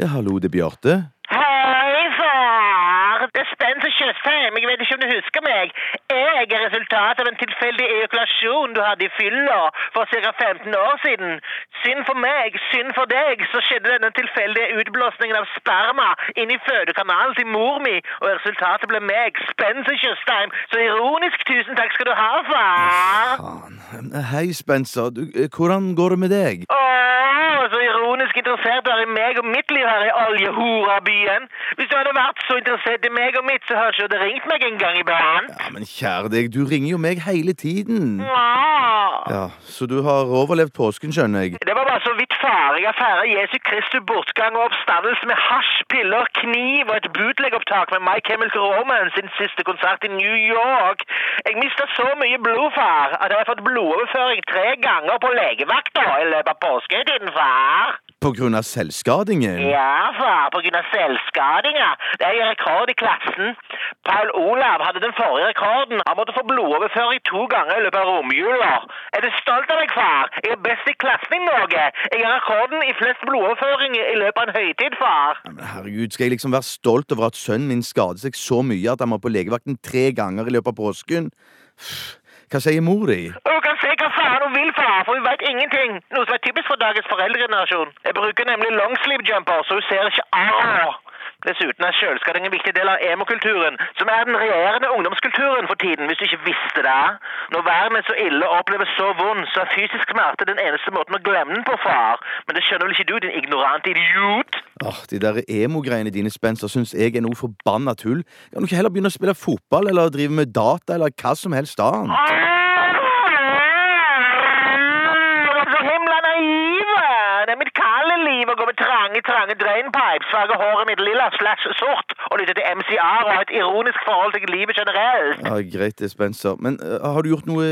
Ja, hallo, det er Bjarte. Hei, far! Det er Spencer Tjøstheim. Jeg vet ikke om du husker meg. Jeg er resultatet av en tilfeldig ejakulasjon du hadde i fylla for ca. 15 år siden. Synd for meg, synd for deg, så skjedde denne tilfeldige utblåsningen av sperma inn i fødekanalen til mor mi, og resultatet ble meg, Spencer Tjøstheim. Så ironisk tusen takk skal du ha, far. Faen. Hei, Spencer. Du, eh, hvordan går det med deg? Ironisk interessert er i meg og mitt liv her i. Hvis du hadde vært så interessert i meg og mitt, så hadde du ikke ringt meg engang iblant. Ja, men kjære deg, du ringer jo meg hele tiden. Ja. Ja, Så du har overlevd påsken, skjønner jeg. Det var bare så vidt far. å feire Jesu Kristi bortgang og oppstandelse med hasj, piller, kniv og et bootleg-opptak med My Chemical Romance sin siste konsert i New York. Jeg mista så mye blod, far, at jeg har fått blodoverføring tre ganger på legevakta i løpet av påsketiden, far. På grunn av selvskadingen? Ja, far, på grunn av selvskadinger. Det er en rekord i klassen. Paul Olav hadde den forrige rekorden. Han måtte få blodoverføring to ganger i løpet av romjula. Er du stolt av deg, far? Jeg er best i klassen i Norge. Jeg har rekorden i flest blodoverføringer i løpet av en høytid, far. Ja, men herregud, Skal jeg liksom være stolt over at sønnen min skader seg så mye at han må på legevakten tre ganger i løpet av påsken? Hva sier mor di? Og du kan si hva faen hun vil, far, for hun vet ingenting. Noe som er typisk for dagens foreldregenerasjon. Jeg bruker nemlig longsleeve jumper, så hun ser ikke arr. Dessuten er sjølskading en viktig del av emokulturen, som er den regjerende ungdomskulturen for tiden, hvis du ikke visste det. Når verden er så ille og oppleves så vond, så er fysisk smerte den eneste måten å glemme den på, far. Men det skjønner vel ikke du, din ignorante idiot? Åh, De der emo-greiene dine, Spencer, syns jeg er noe forbanna tull. Kan du ikke heller begynne å spille fotball eller drive med data eller hva som helst annet? Du er så himla naiv! Det er mitt kalde liv å med trange, drainpipes, farge håret mitt lilla slash sort og lytte til MCR og ha et ironisk forhold til livet generelt. Ja, Greit det, Spencer. Men uh, har du gjort noe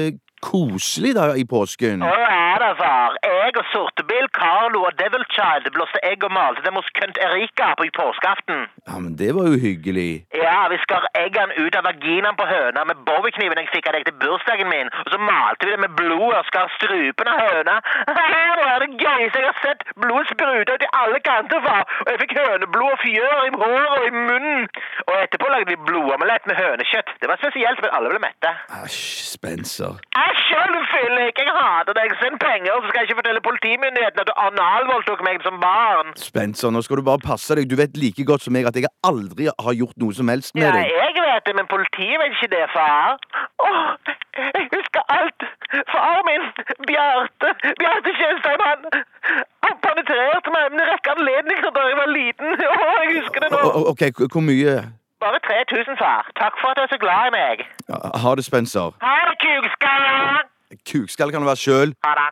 koselig da i påsken? Å ja da, far. Jeg og Sortebil, Carlo og Devil Child blåste egg og malte dem hos kønt Erika på påskeaften. Ja, men det var jo hyggelig. Ja, vi skar eggene ut av vaginaen på høna med bowiekniven jeg fikk av deg til bursdagen min, og så malte vi det med blod og skar strupen av høna. Det er det gøyeste jeg har sett! Blodet spruta ut i alle kanter, far, og jeg fikk høneblod og fjør i håret og i munnen. Og etterpå lagde vi blodomelett med hønekjøtt. Det var spesielt, men alle ble mette. Æsj, Spencer. Æsj, fyllik! Jeg hater deg. Send penger, så skal jeg ikke fortelle politimyndighetene at du analvoldtok meg som barn. Spencer, nå skal du bare passe deg. Du vet like godt som meg at jeg aldri har gjort noe som helst med Ja, jeg vet det, men politiet vet ikke det, far. Åh, jeg husker alt. Far min, Bjarte, Bjarte Tjøstheim, han, han penetrerte meg med en rekke anledninger da jeg var liten. Åh, jeg husker det nå. Ok, hvor mye? Bare 3000, far. Takk for at du er så glad i meg. Ha det, Spencer. Ha det, kukskalle! Kukskall kan du være sjøl. Ha det.